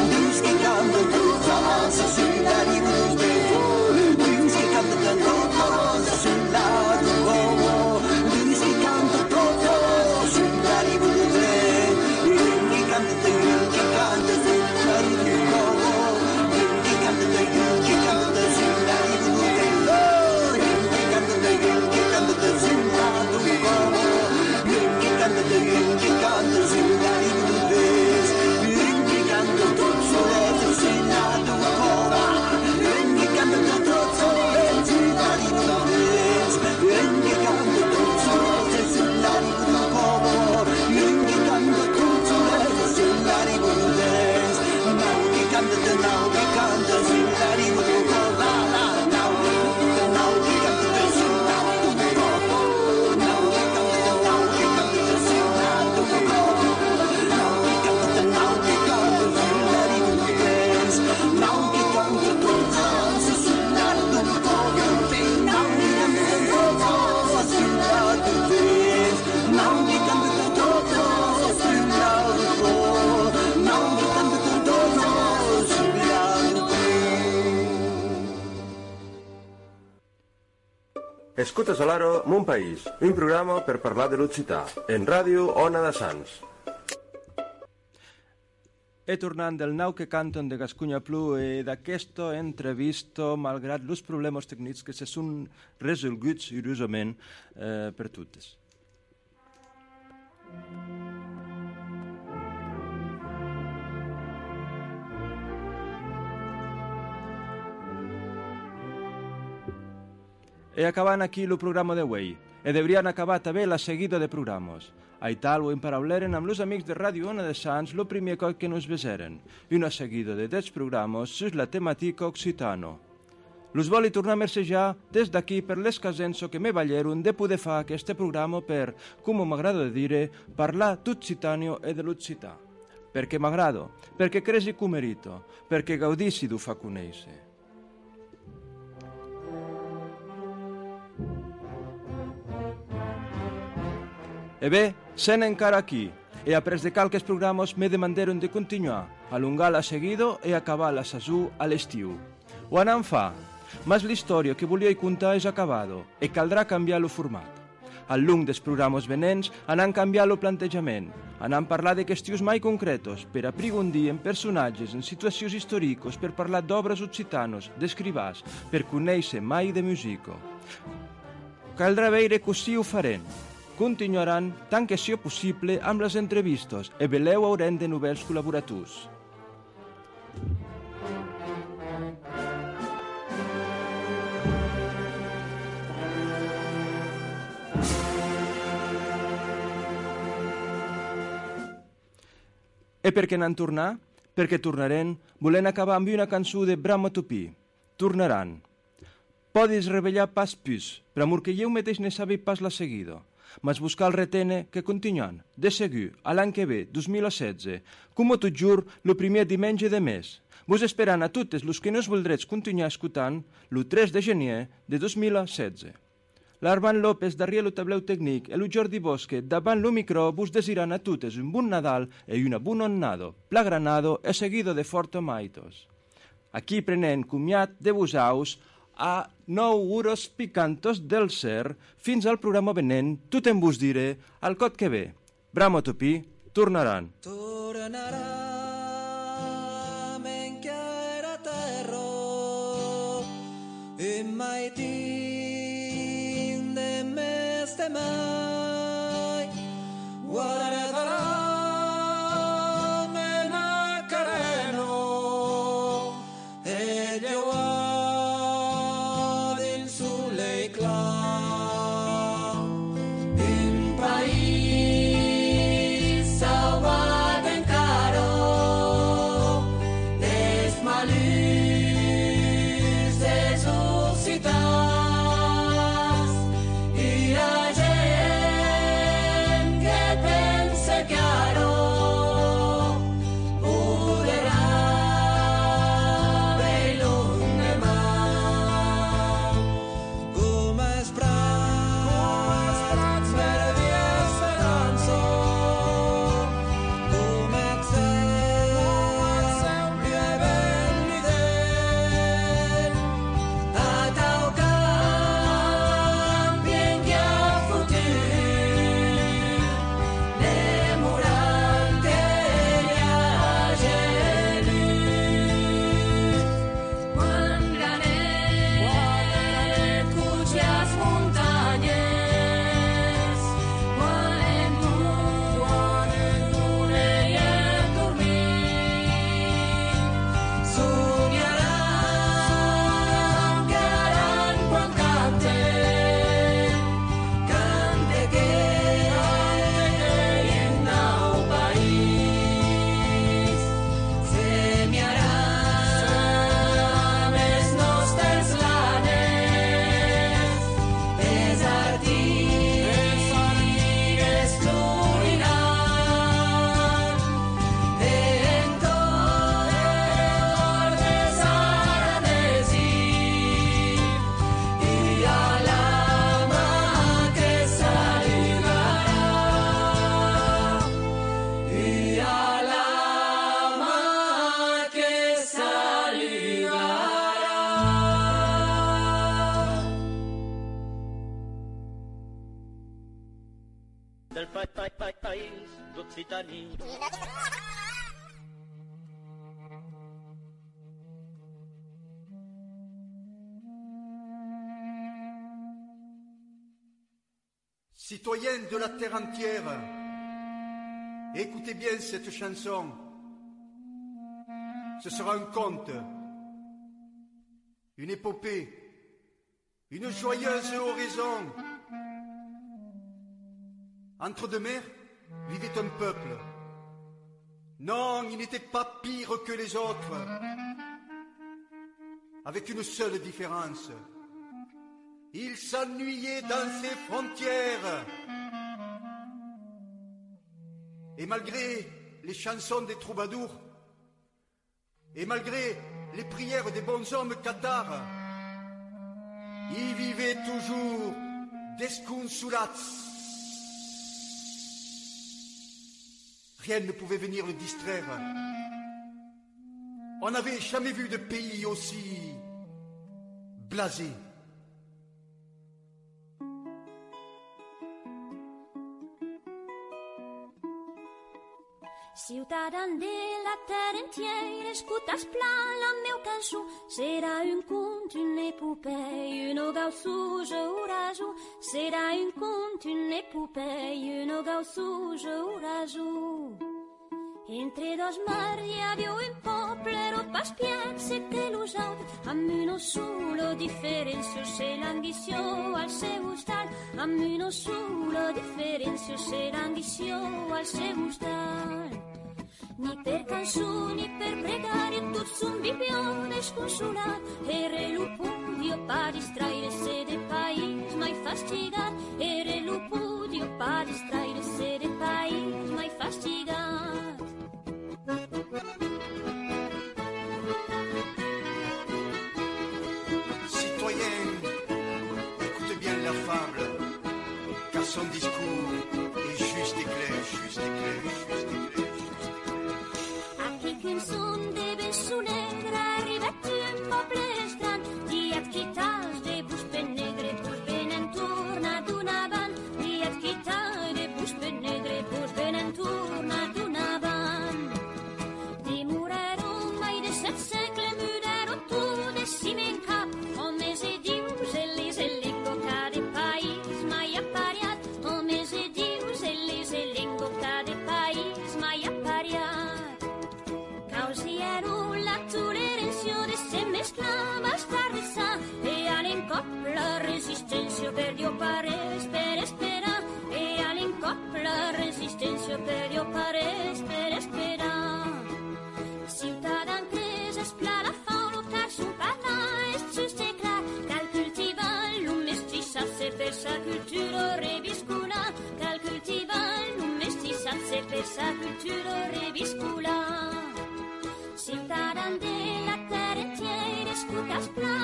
Düz gecando tu zamansız a l'Aro Mon País, un programa per parlar de l'occità, en ràdio Ona de Sants. E tornant del nau que canten de Gascunya Plu e d'aquesto entrevisto, malgrat els problemes tècnics que se són resolguts irosament eh, per totes. E acabant aquí el programa d'avui. E deurien acabar també la seguida de programes. A tal ho emparauleren amb els amics de Ràdio Ona de Sants lo primer cop que nos beseren, i una seguida de 10 programes sus la temàtica occitano. Los voli tornar a mercejar des d'aquí per l'escasenso que me balleron de poder fer aquest programa per, com m'agrada de dire, parlar d'occitanio e de l'occità. Perquè m'agrado, perquè cresi com merito, perquè gaudissi d'ho fa conèixer. E bé, sen encara aquí, e apres de calques programas me demandaron de continuar, alungar la seguido e acabar la sasú a l'estiu. Ho anem fa, mas l'història que volia contar és acabado e caldrà canviar lo format. Al lung dels programes venents anant canviar lo plantejament, anant parlar de qüestions mai concretos per aprigondir en personatges, en situacions històriques, per parlar d'obres occitanos, d'escribars, per conèixer mai de musico. Caldrà veure que sí ho farem, continuaran tant que sia possible amb les entrevistes e veleu haurem de novells col·laborators. E per què n'han tornar? Perquè tornarem, volent acabar amb una cançó de Brahma Tupí. Tornaran. Podis revellar pas pus, per amor que jo mateix ne sabi pas la seguida mas buscar el retene que continuen, de seguir, a l'any que ve, 2016, com tot jur, lo primer diumenge de mes. Vos esperant a totes los que no es voldrets continuar escutant, lo 3 de gener de 2016. L'Armand López darrere el tableu tècnic i el Jordi Bosque davant el micro vos desiran a totes un bon Nadal i una bon onnado, plagranado e seguido de forto maitos. Aquí prenent comiat de vosaus a 9 euros picantos del ser fins al programa venent tot en vos diré al cot que ve. Bramo Tupí, tornaran. Tornaram encara terra e mai tin de mes de mai guardaram Citoyens de la terre entière, écoutez bien cette chanson. Ce sera un conte, une épopée, une joyeuse oraison. Entre deux mers vivait un peuple. Non, il n'était pas pire que les autres, avec une seule différence. Il s'ennuyait dans ses frontières. Et malgré les chansons des troubadours, et malgré les prières des bons hommes cathares, il vivait toujours desconsolats. Rien ne pouvait venir le distraire. On n'avait jamais vu de pays aussi blasé. Ciutadans de la terra entière, escoltes plan la meu cançó. Serà un conte, une épopée, une gaussouge orageau. Serà un conte, une épopée, une gaussouge orageau. Entre dos mars hi havia un poble, piazze que los altres, amb una sola diferència, se l'ambició al seu estat, amb una sola diferència, se l'ambició al seu estat. Ni per canzoni, per pregare, tu sun bibione sconsolat, ere lupudio pa distraire se de pais mai fastigat, ere lupudio pa distraire se resistencia perdió pares per esperar e eh, all'encop la resistencia perdió pares per esperar Ciutadans cres espla la fauna car son parlar és just i clar cal cultivar lo mestissatge per sa cultura reviscular cal cultivar lo mestissatge per sa cultura reviscular Ciutadans de la terra entiera, escoltes pla